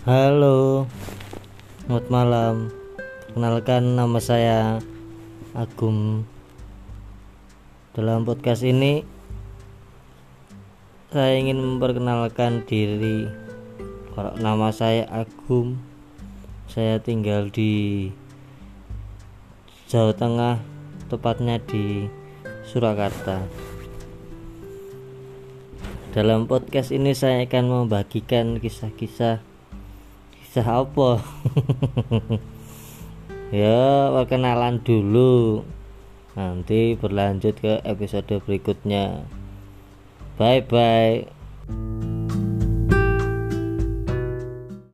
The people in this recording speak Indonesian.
Halo, selamat malam. Kenalkan nama saya Agum. Dalam podcast ini, saya ingin memperkenalkan diri. Kalau nama saya Agum, saya tinggal di Jawa Tengah, tepatnya di Surakarta. Dalam podcast ini saya akan membagikan kisah-kisah kisah apa? ya, perkenalan dulu. Nanti berlanjut ke episode berikutnya. Bye bye.